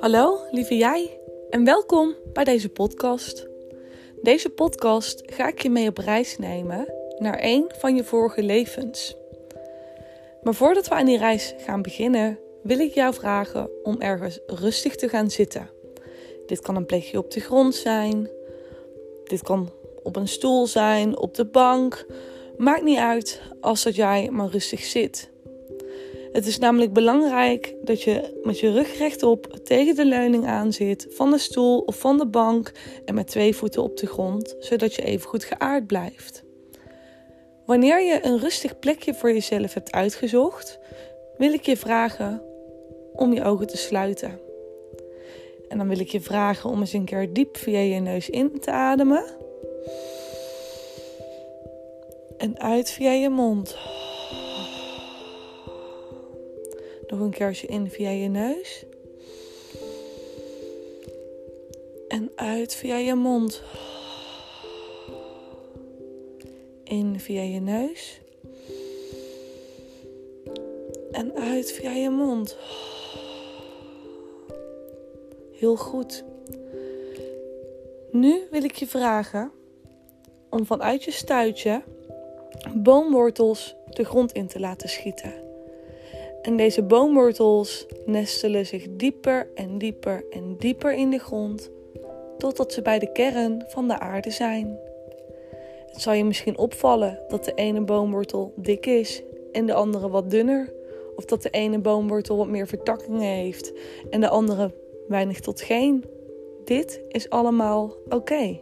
Hallo, lieve jij, en welkom bij deze podcast. Deze podcast ga ik je mee op reis nemen naar een van je vorige levens. Maar voordat we aan die reis gaan beginnen, wil ik jou vragen om ergens rustig te gaan zitten. Dit kan een plekje op de grond zijn, dit kan op een stoel zijn, op de bank. Maakt niet uit als dat jij maar rustig zit. Het is namelijk belangrijk dat je met je rug rechtop tegen de leuning aan zit van de stoel of van de bank en met twee voeten op de grond, zodat je even goed geaard blijft. Wanneer je een rustig plekje voor jezelf hebt uitgezocht, wil ik je vragen om je ogen te sluiten. En dan wil ik je vragen om eens een keer diep via je neus in te ademen. En uit via je mond. Nog een keertje in via je neus. En uit via je mond. In via je neus. En uit via je mond. Heel goed. Nu wil ik je vragen om vanuit je stuitje boomwortels de grond in te laten schieten. En deze boomwortels nestelen zich dieper en dieper en dieper in de grond, totdat ze bij de kern van de aarde zijn. Het zal je misschien opvallen dat de ene boomwortel dik is en de andere wat dunner. Of dat de ene boomwortel wat meer vertakkingen heeft en de andere weinig tot geen. Dit is allemaal oké.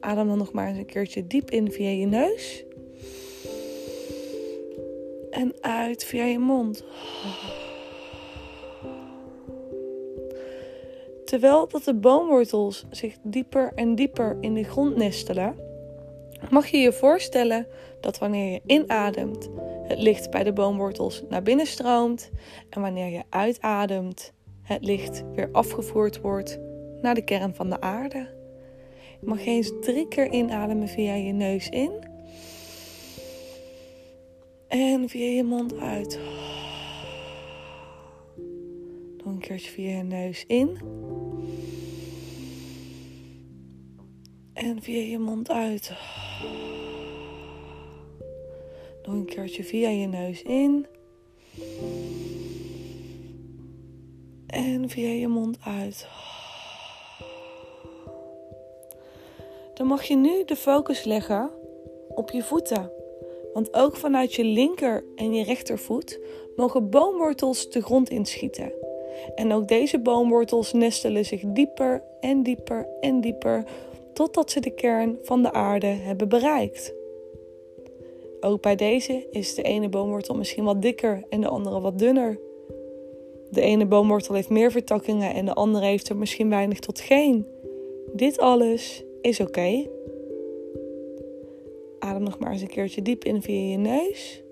Adem dan nog maar eens een keertje diep in via je neus. En uit via je mond. Terwijl dat de boomwortels zich dieper en dieper in de grond nestelen, mag je je voorstellen dat wanneer je inademt, het licht bij de boomwortels naar binnen stroomt en wanneer je uitademt, het licht weer afgevoerd wordt naar de kern van de aarde. Je mag eens drie keer inademen via je neus in. En via je mond uit. Nog een keertje via je neus in. En via je mond uit. Nog een keertje via je neus in. En via je mond uit. Dan mag je nu de focus leggen op je voeten. Want ook vanuit je linker en je rechtervoet mogen boomwortels de grond inschieten. En ook deze boomwortels nestelen zich dieper en dieper en dieper totdat ze de kern van de aarde hebben bereikt. Ook bij deze is de ene boomwortel misschien wat dikker en de andere wat dunner. De ene boomwortel heeft meer vertakkingen en de andere heeft er misschien weinig tot geen. Dit alles is oké. Adem nog maar eens een keertje diep in via je neus.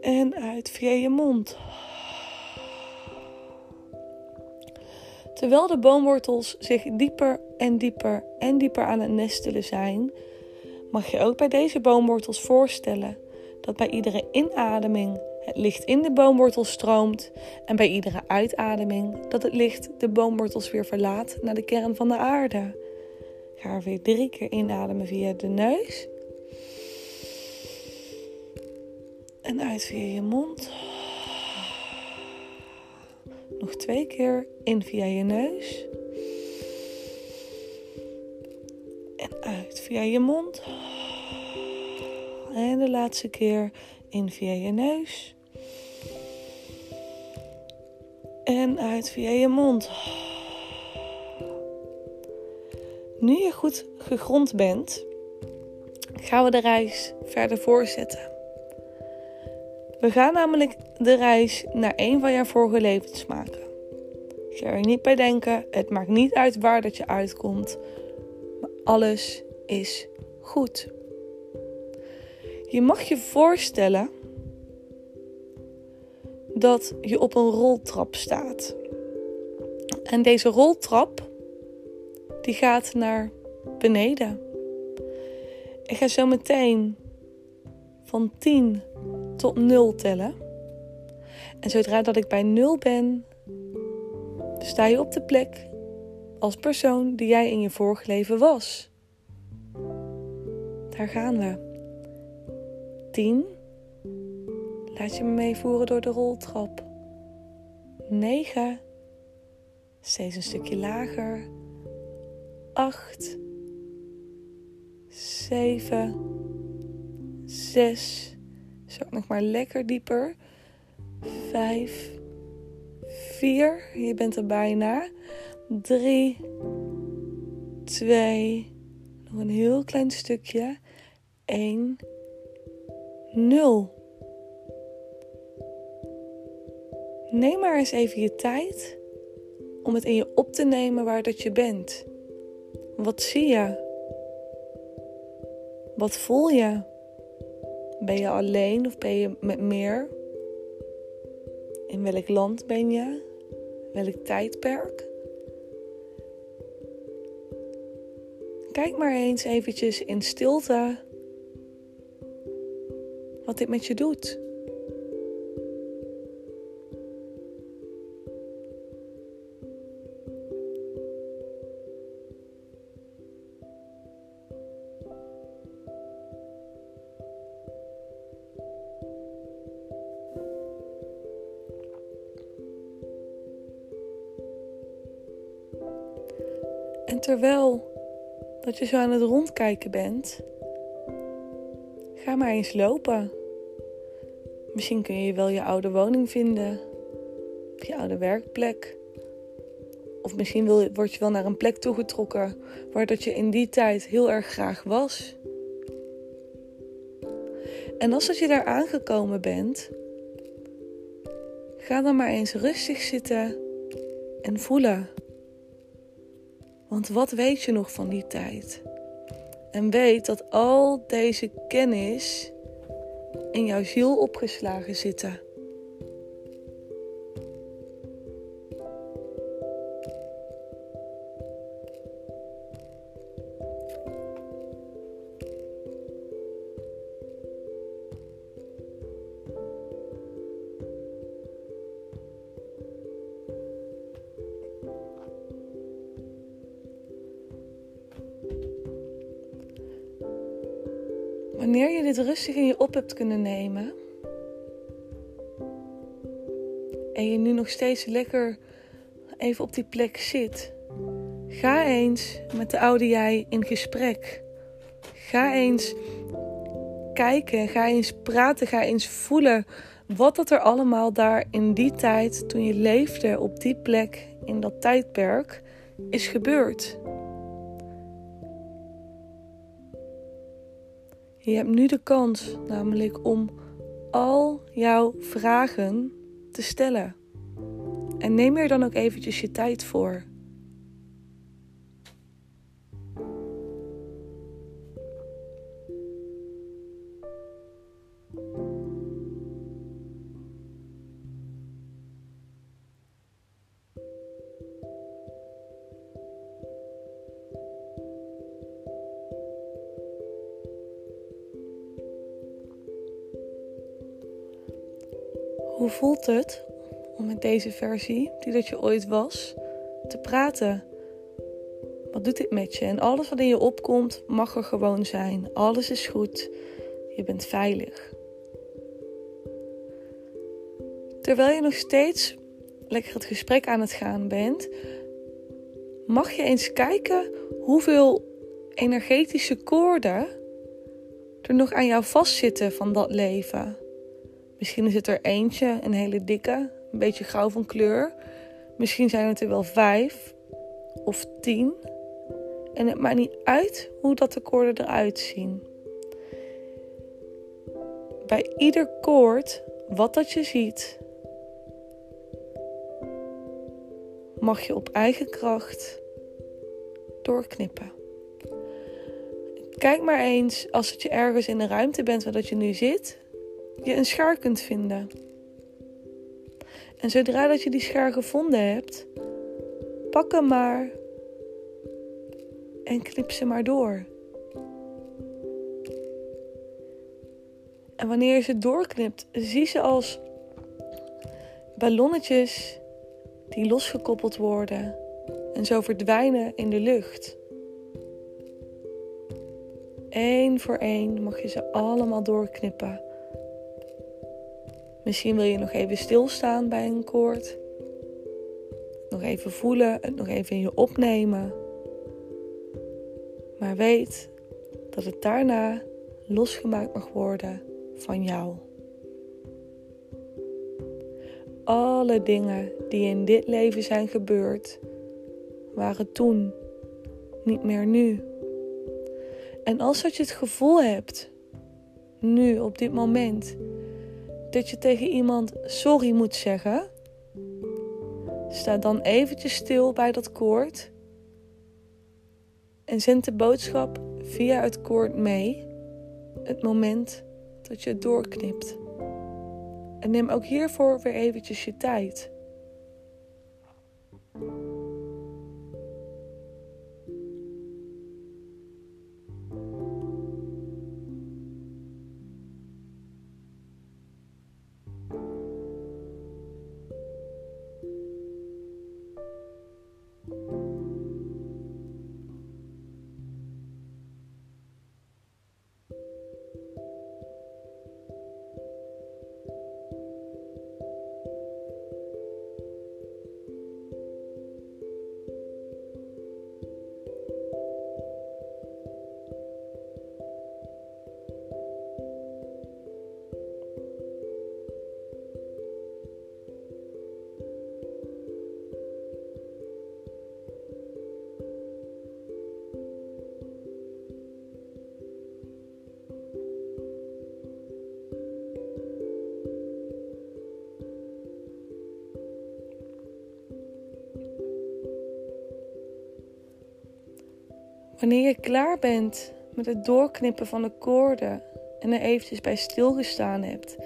En uit via je mond. Terwijl de boomwortels zich dieper en dieper en dieper aan het nestelen zijn, mag je ook bij deze boomwortels voorstellen dat bij iedere inademing het licht in de boomwortel stroomt en bij iedere uitademing dat het licht de boomwortels weer verlaat naar de kern van de aarde. Ga er weer drie keer inademen via de neus. En uit via je mond. Nog twee keer in via je neus. En uit via je mond. En de laatste keer in via je neus. En uit via je mond. Nu je goed gegrond bent, gaan we de reis verder voortzetten. We gaan namelijk de reis naar een van jouw vorige levens maken. Ga er niet bij denken, het maakt niet uit waar dat je uitkomt, maar alles is goed. Je mag je voorstellen dat je op een roltrap staat. En deze roltrap die gaat naar beneden. Ik ga zo meteen van 10 tot 0 tellen. En zodra dat ik bij 0 ben, sta je op de plek als persoon die jij in je vorige leven was. Daar gaan we. 10. Laat je me meevoeren door de roltrap. 9. Steeds een stukje lager. 8. 7. 6. Zak nog maar lekker dieper. 5. 4. Je bent er bijna. 3. 2. Nog een heel klein stukje. 1. 0. Neem maar eens even je tijd om het in je op te nemen waar dat je bent. Wat zie je? Wat voel je? Ben je alleen of ben je met meer? In welk land ben je? Welk tijdperk? Kijk maar eens eventjes in stilte wat dit met je doet. En terwijl dat je zo aan het rondkijken bent, ga maar eens lopen. Misschien kun je wel je oude woning vinden, of je oude werkplek. Of misschien word je wel naar een plek toegetrokken waar dat je in die tijd heel erg graag was. En als dat je daar aangekomen bent, ga dan maar eens rustig zitten en voelen. Want wat weet je nog van die tijd? En weet dat al deze kennis in jouw ziel opgeslagen zitten. Hebt kunnen nemen en je nu nog steeds lekker even op die plek zit, ga eens met de oude jij in gesprek. Ga eens kijken, ga eens praten, ga eens voelen wat dat er allemaal daar in die tijd, toen je leefde op die plek, in dat tijdperk, is gebeurd. Je hebt nu de kans namelijk om al jouw vragen te stellen. En neem er dan ook eventjes je tijd voor. Hoe voelt het om met deze versie, die dat je ooit was, te praten? Wat doet dit met je? En alles wat in je opkomt, mag er gewoon zijn. Alles is goed. Je bent veilig. Terwijl je nog steeds lekker het gesprek aan het gaan bent, mag je eens kijken hoeveel energetische koorden er nog aan jou vastzitten van dat leven. Misschien is het er eentje, een hele dikke, een beetje grauw van kleur. Misschien zijn het er wel vijf of tien. En het maakt niet uit hoe dat de koorden eruit zien. Bij ieder koord, wat dat je ziet, mag je op eigen kracht doorknippen. Kijk maar eens als het je ergens in de ruimte bent waar dat je nu zit je een schaar kunt vinden. En zodra dat je die schaar gevonden hebt, pak hem maar en knip ze maar door. En wanneer je ze doorknipt, zie ze als ballonnetjes die losgekoppeld worden en zo verdwijnen in de lucht. Eén voor één mag je ze allemaal doorknippen. Misschien wil je nog even stilstaan bij een koord. Nog even voelen, het nog even in je opnemen. Maar weet dat het daarna losgemaakt mag worden van jou. Alle dingen die in dit leven zijn gebeurd, waren toen, niet meer nu. En als dat je het gevoel hebt, nu op dit moment, dat je tegen iemand sorry moet zeggen, sta dan eventjes stil bij dat koord en zend de boodschap via het koord mee het moment dat je het doorknipt. En neem ook hiervoor weer eventjes je tijd. Wanneer je klaar bent met het doorknippen van de koorden en er eventjes bij stilgestaan hebt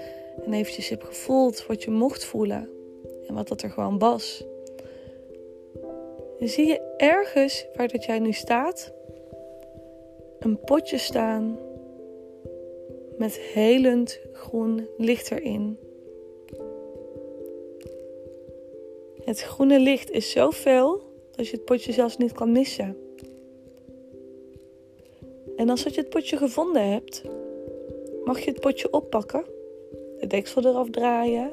en eventjes hebt gevoeld wat je mocht voelen en wat dat er gewoon was, zie je ergens waar dat jij nu staat een potje staan met helend groen licht erin. Het groene licht is zo fel dat je het potje zelfs niet kan missen. En als je het potje gevonden hebt, mag je het potje oppakken, de deksel eraf draaien.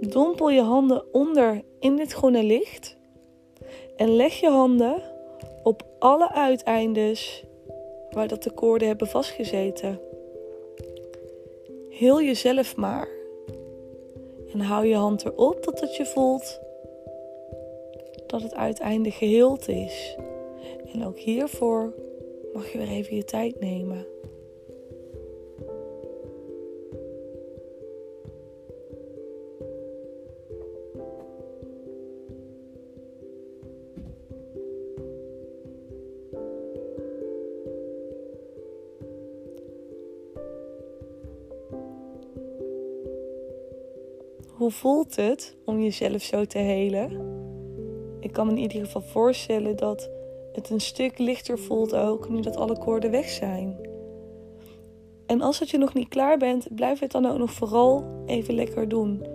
Dompel je handen onder in dit groene licht en leg je handen op alle uiteindes waar dat de koorden hebben vastgezeten. Heel jezelf maar. En hou je hand erop totdat je voelt dat het uiteinde geheeld is. En ook hiervoor mag je weer even je tijd nemen. Hoe voelt het om jezelf zo te helen? Ik kan me in ieder geval voorstellen dat het een stuk lichter voelt ook nu dat alle koorden weg zijn. En als het je nog niet klaar bent, blijf het dan ook nog vooral even lekker doen.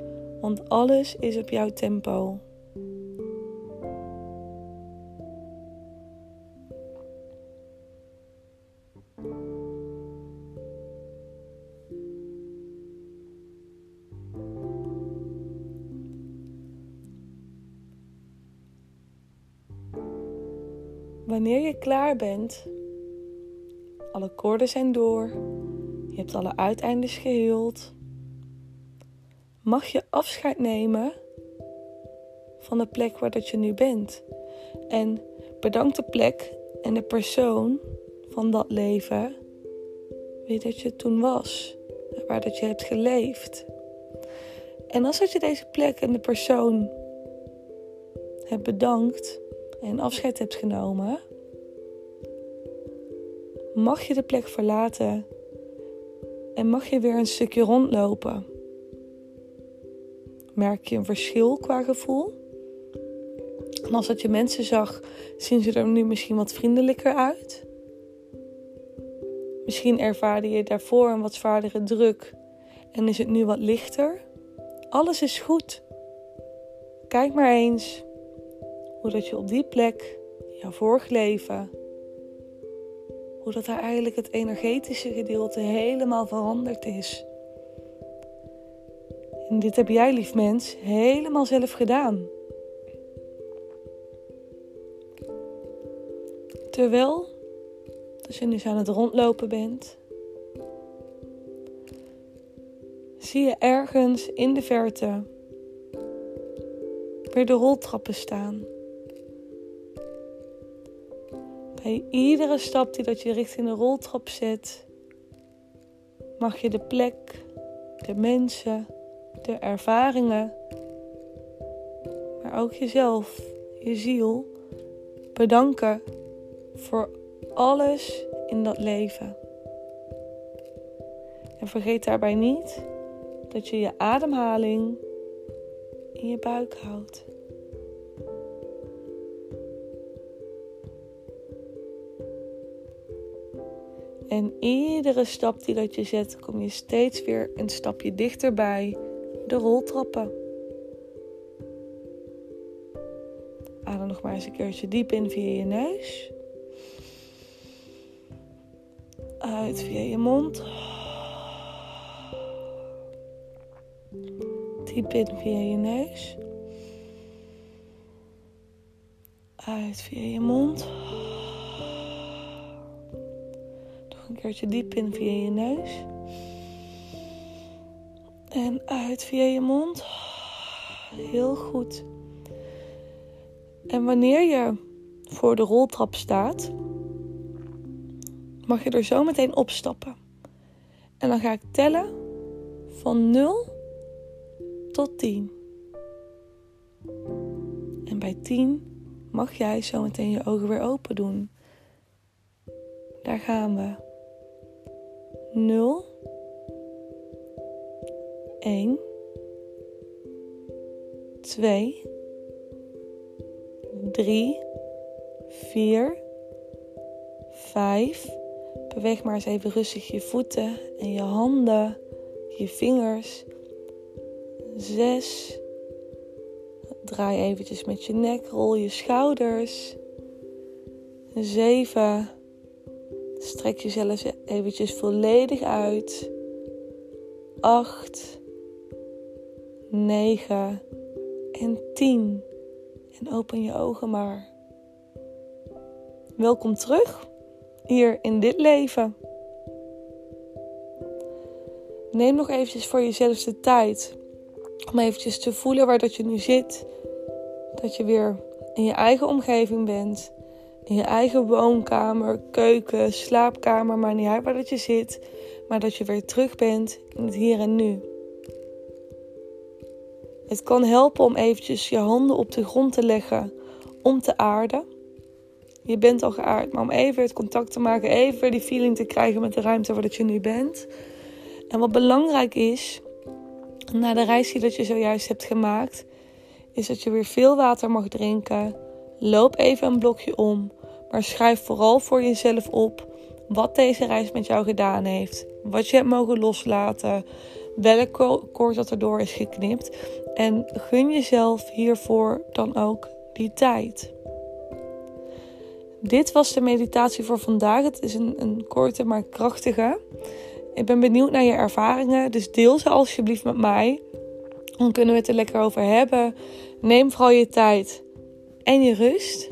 Want alles is op jouw tempo. Wanneer je klaar bent, alle koorden zijn door, je hebt alle uiteindes geheeld, mag je afscheid nemen van de plek waar dat je nu bent. En bedank de plek en de persoon van dat leven wie dat je toen was, waar dat je hebt geleefd. En als dat je deze plek en de persoon hebt bedankt, en afscheid hebt genomen, mag je de plek verlaten en mag je weer een stukje rondlopen. Merk je een verschil qua gevoel? En als dat je mensen zag, zien ze er nu misschien wat vriendelijker uit? Misschien ervaarde je daarvoor een wat zwaardere druk en is het nu wat lichter. Alles is goed. Kijk maar eens hoe dat je op die plek, jouw vorig leven, dat daar eigenlijk het energetische gedeelte helemaal veranderd is. En dit heb jij, lief mens, helemaal zelf gedaan. Terwijl, als je nu aan het rondlopen bent, zie je ergens in de verte weer de roltrappen staan. Bij iedere stap die dat je richting de roltrap zet, mag je de plek, de mensen, de ervaringen, maar ook jezelf, je ziel, bedanken voor alles in dat leven. En vergeet daarbij niet dat je je ademhaling in je buik houdt. En iedere stap die dat je zet, kom je steeds weer een stapje dichterbij de roltrappen. Adem nog maar eens een keertje diep in via je neus. Uit via je mond. Diep in via je neus. Uit via je mond. Keertje diep in via je neus. En uit via je mond. Heel goed. En wanneer je voor de roltrap staat, mag je er zo meteen opstappen. En dan ga ik tellen van 0 tot 10. En bij 10 mag jij zo meteen je ogen weer open doen. Daar gaan we. 0 1 2 3 4 5 Beweeg maar eens even rustig je voeten en je handen, je vingers. 6 Draai eventjes met je nek, rol je schouders. 7 Strek jezelf eventjes volledig uit. 8 9 en 10. En open je ogen maar. Welkom terug hier in dit leven. Neem nog eventjes voor jezelf de tijd om eventjes te voelen waar dat je nu zit. Dat je weer in je eigen omgeving bent. In je eigen woonkamer, keuken, slaapkamer, maar niet uit waar dat je zit. Maar dat je weer terug bent in het hier en nu. Het kan helpen om eventjes je handen op de grond te leggen om te aarden. Je bent al geaard, maar om even het contact te maken, even die feeling te krijgen met de ruimte waar dat je nu bent. En wat belangrijk is, na de reis die dat je zojuist hebt gemaakt, is dat je weer veel water mag drinken. Loop even een blokje om, maar schrijf vooral voor jezelf op wat deze reis met jou gedaan heeft. Wat je hebt mogen loslaten, welk koord dat erdoor is geknipt. En gun jezelf hiervoor dan ook die tijd. Dit was de meditatie voor vandaag. Het is een, een korte maar krachtige. Ik ben benieuwd naar je ervaringen, dus deel ze alsjeblieft met mij. Dan kunnen we het er lekker over hebben. Neem vooral je tijd en je rust.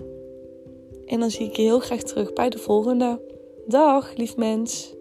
En dan zie ik je heel graag terug bij de volgende. Dag, lief mens.